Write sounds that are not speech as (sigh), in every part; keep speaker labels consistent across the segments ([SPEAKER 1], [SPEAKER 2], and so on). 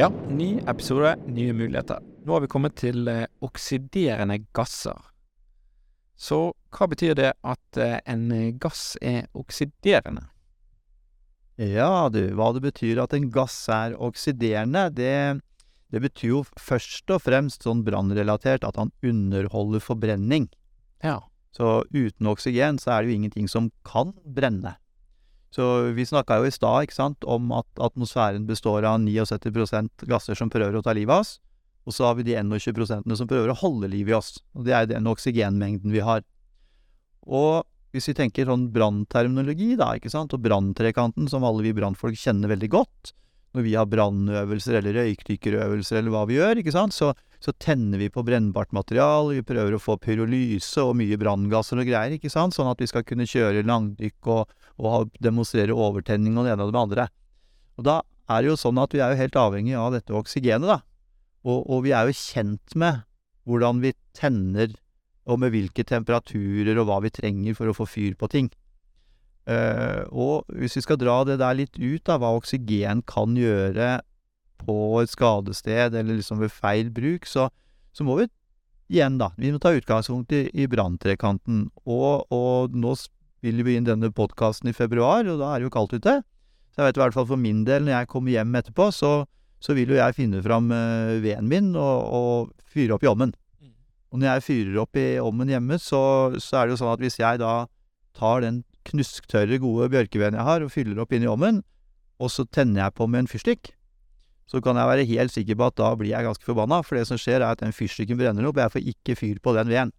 [SPEAKER 1] Ja, ny episode, nye muligheter. Nå har vi kommet til eh, oksiderende gasser. Så hva betyr det at eh, en gass er oksiderende?
[SPEAKER 2] Ja, du, hva det betyr at en gass er oksiderende, det, det betyr jo først og fremst sånn brannrelatert at han underholder forbrenning.
[SPEAKER 1] Ja.
[SPEAKER 2] Så uten oksygen så er det jo ingenting som kan brenne. Så vi snakka jo i stad, om at atmosfæren består av 79% gasser som prøver å ta livet av oss, og så har vi de 21% som prøver å holde liv i oss. Og det er den oksygenmengden vi har. Og hvis vi tenker sånn brannterminologi, da, ikke sant, og branntrekanten, som alle vi brannfolk kjenner veldig godt, når vi har brannøvelser eller røykdykkerøvelser eller hva vi gjør, ikke sant, så, så tenner vi på brennbart material, vi prøver å få pyrolyse og mye branngasser og greier, ikke sant, sånn at vi skal kunne kjøre langdykk og, og demonstrere overtenning og det ene og det andre. Og da er det jo sånn at vi er jo helt avhengig av dette oksygenet, da. Og, og vi er jo kjent med hvordan vi tenner, og med hvilke temperaturer og hva vi trenger for å få fyr på ting. Uh, og hvis vi skal dra det der litt ut, da, hva oksygen kan gjøre på et skadested, eller liksom ved feil bruk, så, så må vi igjen, da, vi må ta utgangspunkt i, i branntrekanten. Og, og nå vil vi inn denne podkasten i februar, og da er det jo kaldt ute. Så jeg vet i hvert fall for min del, når jeg kommer hjem etterpå, så, så vil jo jeg finne fram uh, veden min og, og fyre opp i ovnen. Og når jeg fyrer opp i ovnen hjemme, så, så er det jo sånn at hvis jeg da tar den knusktørre, gode bjørkeveden jeg har, og fyller opp inn i ovnen, og så tenner jeg på med en fyrstikk, så kan jeg være helt sikker på at da blir jeg ganske forbanna, for det som skjer er at den fyrstikken brenner opp, og jeg får ikke fyr på den veden.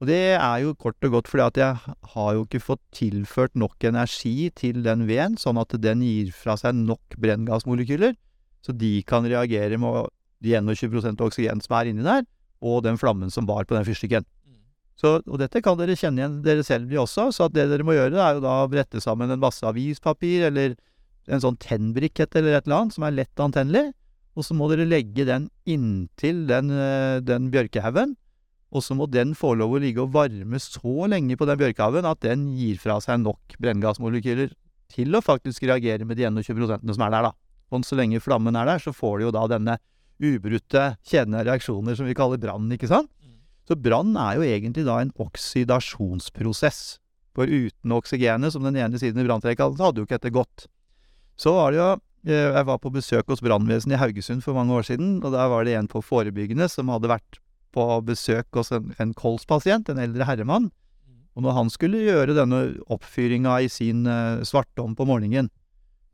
[SPEAKER 2] Og det er jo kort og godt fordi at jeg har jo ikke fått tilført nok energi til den veden, sånn at den gir fra seg nok brenngassmolekyler, så de kan reagere med de 21% oksygen som er inni der, og den flammen som var på den fyrstikken. Så, og dette kan dere kjenne igjen dere selv i også, så det dere må gjøre, er jo da å brette sammen en masse avispapir eller en sånn tennbrikett eller et eller annet som er lett antennelig, og så må dere legge den inntil den, den bjørkehaugen, og så må den få lov å ligge og varme så lenge på den bjørkehaugen at den gir fra seg nok brenngassmolekyler til å faktisk reagere med de 21% som er der, da. Og så lenge flammen er der, så får du jo da denne ubrutte kjeden av reaksjoner som vi kaller brann, ikke sant? Så brann er jo egentlig da en oksidasjonsprosess. For uten oksygenet, som den ene siden i branntrekket, så hadde jo ikke dette gått. Så var det jo Jeg var på besøk hos brannvesenet i Haugesund for mange år siden, og der var det en på forebyggende som hadde vært på besøk hos en, en kolspasient, en eldre herremann. Og når han skulle gjøre denne oppfyringa i sin uh, svartom på morgenen,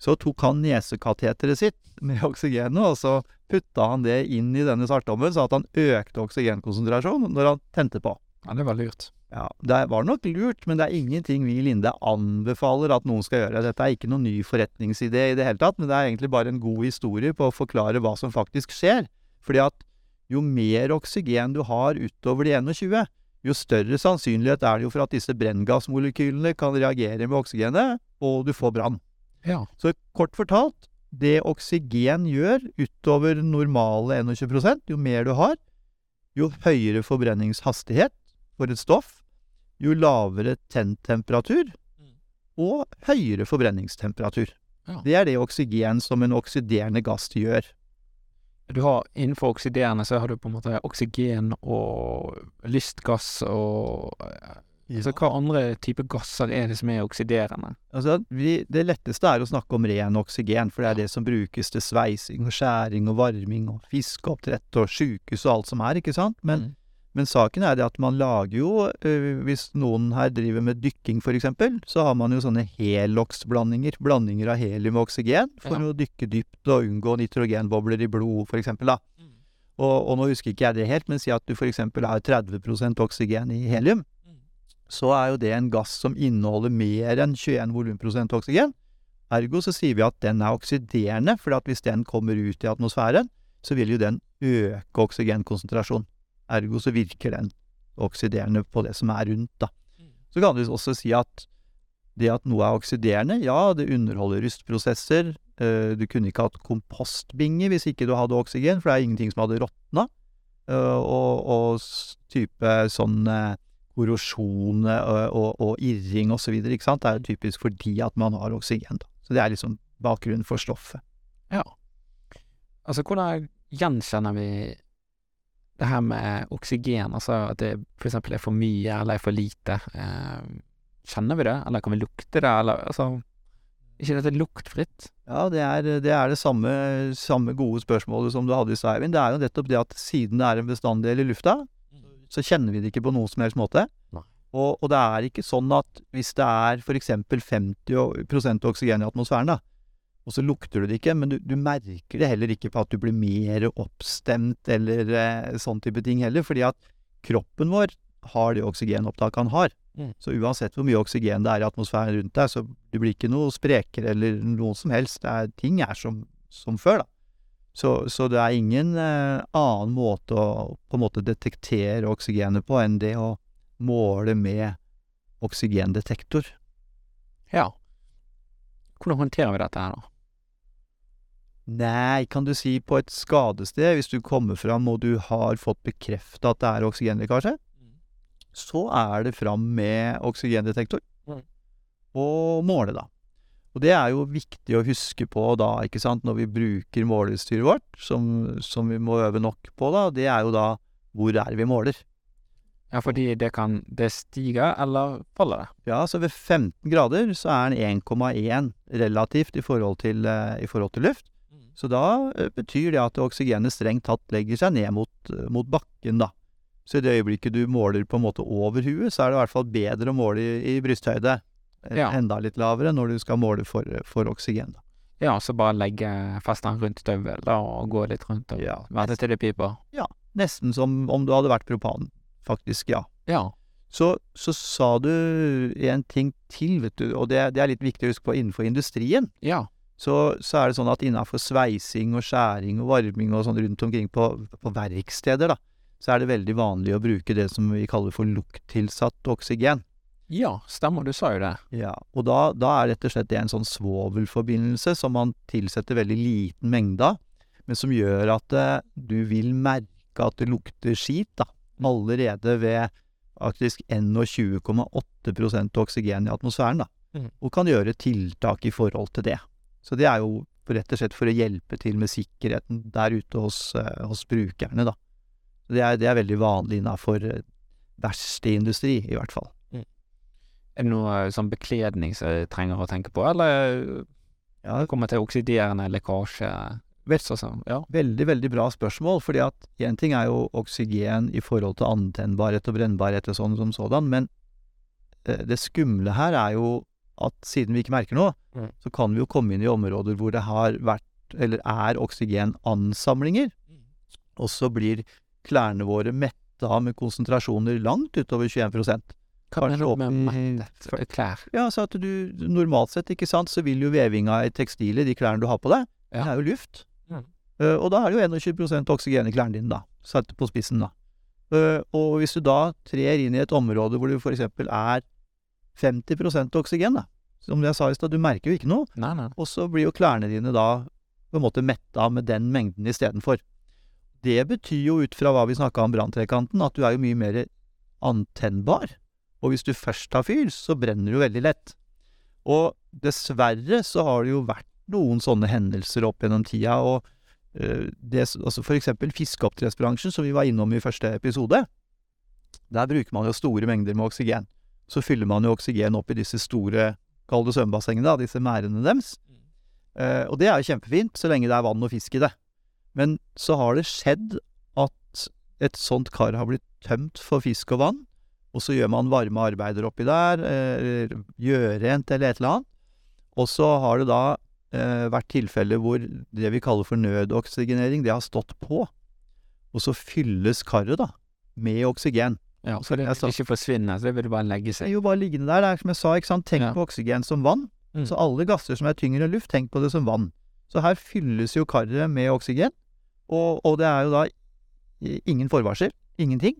[SPEAKER 2] så tok han nesekateteret sitt med (laughs) oksygenet, og så putta han det inn i denne svartommen, så at han økte oksygenkonsentrasjonen når han tente på.
[SPEAKER 1] Ja, det var lurt.
[SPEAKER 2] Ja, det var nok lurt, men det er ingenting vi i Linde anbefaler at noen skal gjøre. Dette er ikke noen ny forretningsidé i det hele tatt, men det er egentlig bare en god historie på å forklare hva som faktisk skjer. Fordi at jo mer oksygen du har utover de 21, jo større sannsynlighet er det jo for at disse brenngassmolekylene kan reagere med oksygenet, og du får brann.
[SPEAKER 1] Ja.
[SPEAKER 2] Så kort fortalt, det oksygen gjør utover normale 21% jo mer du har, jo høyere forbrenningshastighet for et stoff, jo lavere tenntemperatur og høyere forbrenningstemperatur.
[SPEAKER 1] Ja.
[SPEAKER 2] Det er det oksygen som en oksiderende gass gjør.
[SPEAKER 1] Du har Innenfor oksiderende så har du på en måte oksygen og lystgass og Så hva andre typer gasser er det som er oksiderende?
[SPEAKER 2] Altså, vi, det letteste er å snakke om ren oksygen, for det er det som brukes til sveising og skjæring og varming og fiskeoppdrett og sjukehus og alt som er, ikke sant? Men,
[SPEAKER 1] Mm.
[SPEAKER 2] Men saken er det at man lager jo, øh, hvis noen her driver med dykking eksempel, så har man jo sånne helox-blandinger, blandinger av helium og oksygen, for
[SPEAKER 1] Ja.
[SPEAKER 2] å dykke dypt og unngå nitrogenbobler i blod, eksempel, da. Og, og nå husker ikke jeg det helt, men si at du eksempel har 30% oksygen i helium, så er jo det en gass som inneholder mer enn 21 volumprosent oksygen. Ergo så sier vi at den er oksiderende, for hvis den kommer ut i atmosfæren, så vil jo den øke oksygenkonsentrasjonen. Ergo så virker den oksiderende på det som er rundt, da. Så kan du også si at det at noe er oksiderende, ja, det underholder rustprosesser. Eh, du kunne ikke hatt kompostbinge hvis ikke du hadde oksygen, for det er ingenting som hadde råtna. Eh, og, og type sånn eh, korrosjon og, og, og irring og så videre, ikke sant. Det er typisk fordi at man har oksygen, da. Så det er liksom bakgrunnen for stoffet.
[SPEAKER 1] Ja. Altså, hvordan gjenkjenner vi det her med oksygen, altså at det for eksempel er for mye eller er for lite? Eh, kjenner vi det, eller kan vi lukte det, eller altså ikke dette luktfritt?
[SPEAKER 2] Ja, det er det, er det samme, samme, gode spørsmålet som du hadde i Sveivind. Det er jo nettopp det at siden det er en bestanddel i lufta, så kjenner vi det ikke på noen som helst måte. Og, og, det er ikke sånn at hvis det er f.eks. 50% oksygen i atmosfæren, da, og så lukter du det ikke, men du, du, merker det heller ikke på at du blir mer oppstemt eller eh, sånn type ting heller, fordi at kroppen vår har det oksygenopptaket han har. Mm. Så uansett hvor mye oksygen det er i atmosfæren rundt deg, så du blir ikke noe sprekere eller noe som helst. Er, ting er som, som før, da. Så, så, det er ingen eh, annen måte å på en måte detektere oksygenet på enn det å måle med oksygendetektor.
[SPEAKER 1] Ja. Hvordan håndterer vi dette her, da?
[SPEAKER 2] Nei, kan du si på et skadested, hvis du kommer fram og du har fått bekrefta at det er oksygenlekkasje, mm. så er det fram med oksygendetektor mm. og måle, da. Og det er jo viktig å huske på da, ikke sant, når vi bruker måleutstyret vårt, som, som, vi må øve nok på, da, det er jo da hvor er vi måler.
[SPEAKER 1] Ja, fordi det kan Det stige eller falle?
[SPEAKER 2] Ja, så ved 15 grader så er den 1,1 relativt i forhold til, uh, i forhold til luft. Så da eh, betyr det at oksygenet strengt tatt legger seg ned mot, eh, mot, bakken, da. Så i det øyeblikket du måler på en måte over huet, så er det i hvert fall bedre å måle i, i brysthøyde. Eh, ja. Enda litt lavere når du skal måle for, for oksygen. da.
[SPEAKER 1] Ja, så bare legge festen rundt støvelen og gå litt rundt og ja, vente til det piper?
[SPEAKER 2] Ja, nesten som om du hadde vært propan, faktisk, ja.
[SPEAKER 1] ja.
[SPEAKER 2] Så, så sa du en ting til, vet du, og det, det, er litt viktig å huske på innenfor industrien.
[SPEAKER 1] Ja
[SPEAKER 2] så, så, er det sånn at innafor sveising og skjæring og varming og sånn rundt omkring på, på, verksteder, da, så er det veldig vanlig å bruke det som vi kaller for lukttilsatt oksygen.
[SPEAKER 1] Ja, stemmer, du sa jo det.
[SPEAKER 2] Ja, og da, da er rett og slett det en sånn svovelforbindelse som man tilsetter veldig liten mengde av, men som gjør at eh, du vil merke at det lukter skit, da, allerede ved faktisk 21,8% oksygen i atmosfæren, da, mm. og kan gjøre tiltak i forhold til det. Så det er jo rett og slett for å hjelpe til med sikkerheten der ute hos, eh, hos brukerne, da. Det er, det er veldig vanlig innafor verste verkstedindustri, i hvert fall. Mm.
[SPEAKER 1] Er det noe eh, sånn bekledning som jeg trenger å tenke på, eller ja. kommer til oksiderende lekkasje?
[SPEAKER 2] Sånn, ja. Veldig, veldig bra spørsmål, fordi at én ting er jo oksygen i forhold til antennbarhet og brennbarhet og sånn som sådan, men det skumle her er jo at siden vi ikke merker noe, mm. så kan vi jo komme inn i områder hvor det har vært, eller er, oksygenansamlinger. Mm. Og så blir klærne våre metta med konsentrasjoner langt utover 21
[SPEAKER 1] Hva mener du med klær?
[SPEAKER 2] Ja, så at du Normalt sett, ikke sant, så vil jo vevinga i tekstilet, de klærne du har på deg, ja. det er jo luft. Mm. Uh, og da er det jo 21 oksygen i klærne dine, da. Satt på spissen, da. Uh, og hvis du da trer inn i et område hvor det eksempel er 50 oksygen, da. Som jeg sa i stad, du merker jo ikke noe.
[SPEAKER 1] Nei, nei.
[SPEAKER 2] Og så blir jo klærne dine da på en måte metta med den mengden istedenfor. Det betyr jo ut fra hva vi snakka om branntrekanten, at du er jo mye mer antennbar. Og hvis du først tar fyr, så brenner du veldig lett. Og dessverre så har det jo vært noen sånne hendelser opp gjennom tida, og uh, det, altså for eksempel fiskeoppdrettsbransjen, som vi var innom i første episode, der bruker man jo store mengder med oksygen så fyller man jo oksygen opp i disse store, kall det svømmebassengene, da, disse merdene deres. Eh, og det er jo kjempefint, så lenge det er vann og fisk i det. Men så har det skjedd at et sånt kar har blitt tømt for fisk og vann, og så gjør man varme arbeider oppi der, eller gjørent eller et eller annet. Og så har det da uh, vært tilfeller hvor det vi kaller for nødoksygenering, det har stått på. Og så fylles karet da med oksygen.
[SPEAKER 1] Ja, så det vil ikke forsvinne, så det vil bare legge seg.
[SPEAKER 2] Det er jo bare liggende der. Det er som jeg sa, ikke sant. Tenk ja. på oksygen som vann. Mm. Så alle gasser som er tyngre enn luft, tenk på det som vann. Så her fylles jo karet med oksygen, og, og, det er jo da ingen forvarsel. Ingenting.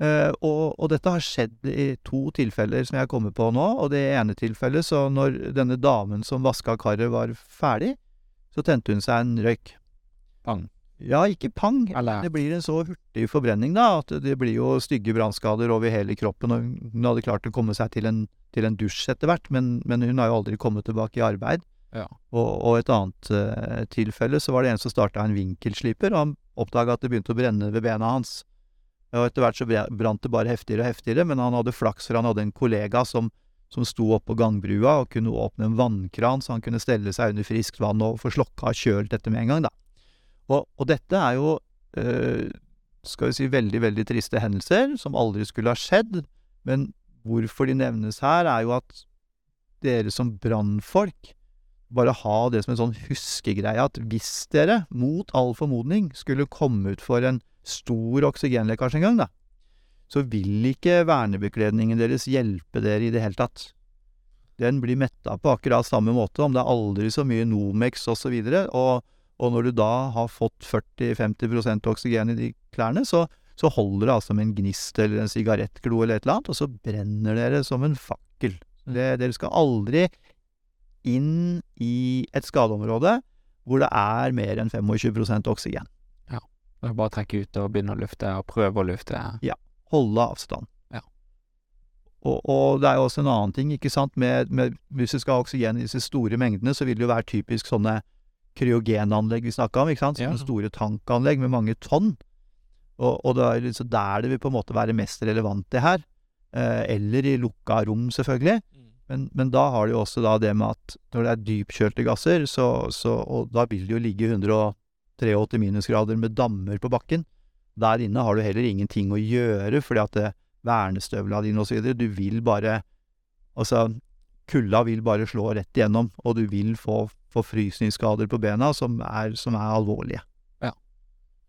[SPEAKER 2] Uh, og, og dette har skjedd i to tilfeller som jeg kommer på nå. Og det ene tilfellet, så når denne damen som vaska karet var ferdig, så tente hun seg en røyk.
[SPEAKER 1] Pang.
[SPEAKER 2] Ja, ikke pang.
[SPEAKER 1] Eller
[SPEAKER 2] Det blir en så hurtig forbrenning, da, at det blir jo stygge brannskader over hele kroppen. Og hun hadde klart å komme seg til en, til en dusj etter hvert, men, men hun har jo aldri kommet tilbake i arbeid.
[SPEAKER 1] Ja.
[SPEAKER 2] Og, og et annet uh, tilfelle så var det en som starta en vinkelsliper, og han oppdaga at det begynte å brenne ved bena hans. Og etter hvert så brant det bare heftigere og heftigere, men han hadde flaks for han hadde en kollega som, som sto oppå gangbrua og kunne åpne en vannkran, så han kunne stelle seg under friskt vann og få slokka kjølt dette med en gang, da. Og, og dette er jo, eh, skal vi si, veldig, veldig triste hendelser som aldri skulle ha skjedd, men hvorfor de nevnes her, er jo at dere som brannfolk bare ha det som en sånn huskegreie at hvis dere, mot all formodning, skulle komme ut for en stor oksygenlekkasje en gang, da, så vil ikke vernebekledningen deres hjelpe dere i det hele tatt. Den blir metta på akkurat samme måte, om det er aldri så mye Nomex osv., og, så videre, og, og når du da har fått 40-50% oksygen i de klærne, så, så holder det altså med en gnist eller en sigarettglo eller et eller annet, og så brenner dere som en fakkel. Det, dere skal aldri inn i et skadeområde hvor det er mer enn 25 oksygen.
[SPEAKER 1] Det er bare å trekke ut og begynne å lufte, og prøve å lufte. Ja.
[SPEAKER 2] Holde avstand.
[SPEAKER 1] Ja.
[SPEAKER 2] Og, og det er jo også en annen ting, ikke sant, med, med Hvis du skal ha oksygen i disse store mengdene, så vil det jo være typisk sånne kryogenanlegg vi snakka om, ikke sant?
[SPEAKER 1] Ja.
[SPEAKER 2] Store tankanlegg med mange tonn. Og, og det er liksom der det vil på en måte være mest relevant, det her. Eh, eller i lukka rom, selvfølgelig. Men, men da har du jo også da det med at når det er dypkjølte gasser, så, så Og da vil det jo ligge 183 minusgrader med dammer på bakken. Der inne har du heller ingenting å gjøre, fordi at det, vernestøvla dine videre, du vil bare Altså, kulda vil bare slå rett igjennom, og du vil få forfrysningsskader på bena som er, som er alvorlige.
[SPEAKER 1] Ja.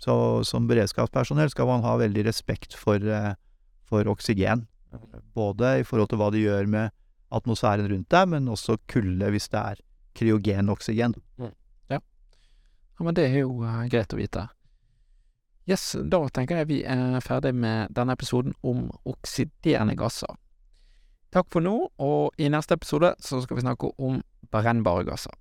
[SPEAKER 2] Så som beredskapspersonell skal man ha veldig respekt for, eh, for oksygen. Både i forhold til hva det gjør med atmosfæren rundt deg, men også kulde hvis det er kryogenoksygen.
[SPEAKER 1] Ja, men det er jo eh, greit å vite. Yes, da tenker jeg vi er ferdig med denne episoden om oksiderende gasser. Takk for nå, og i neste episode så skal vi snakke om brennbare gasser.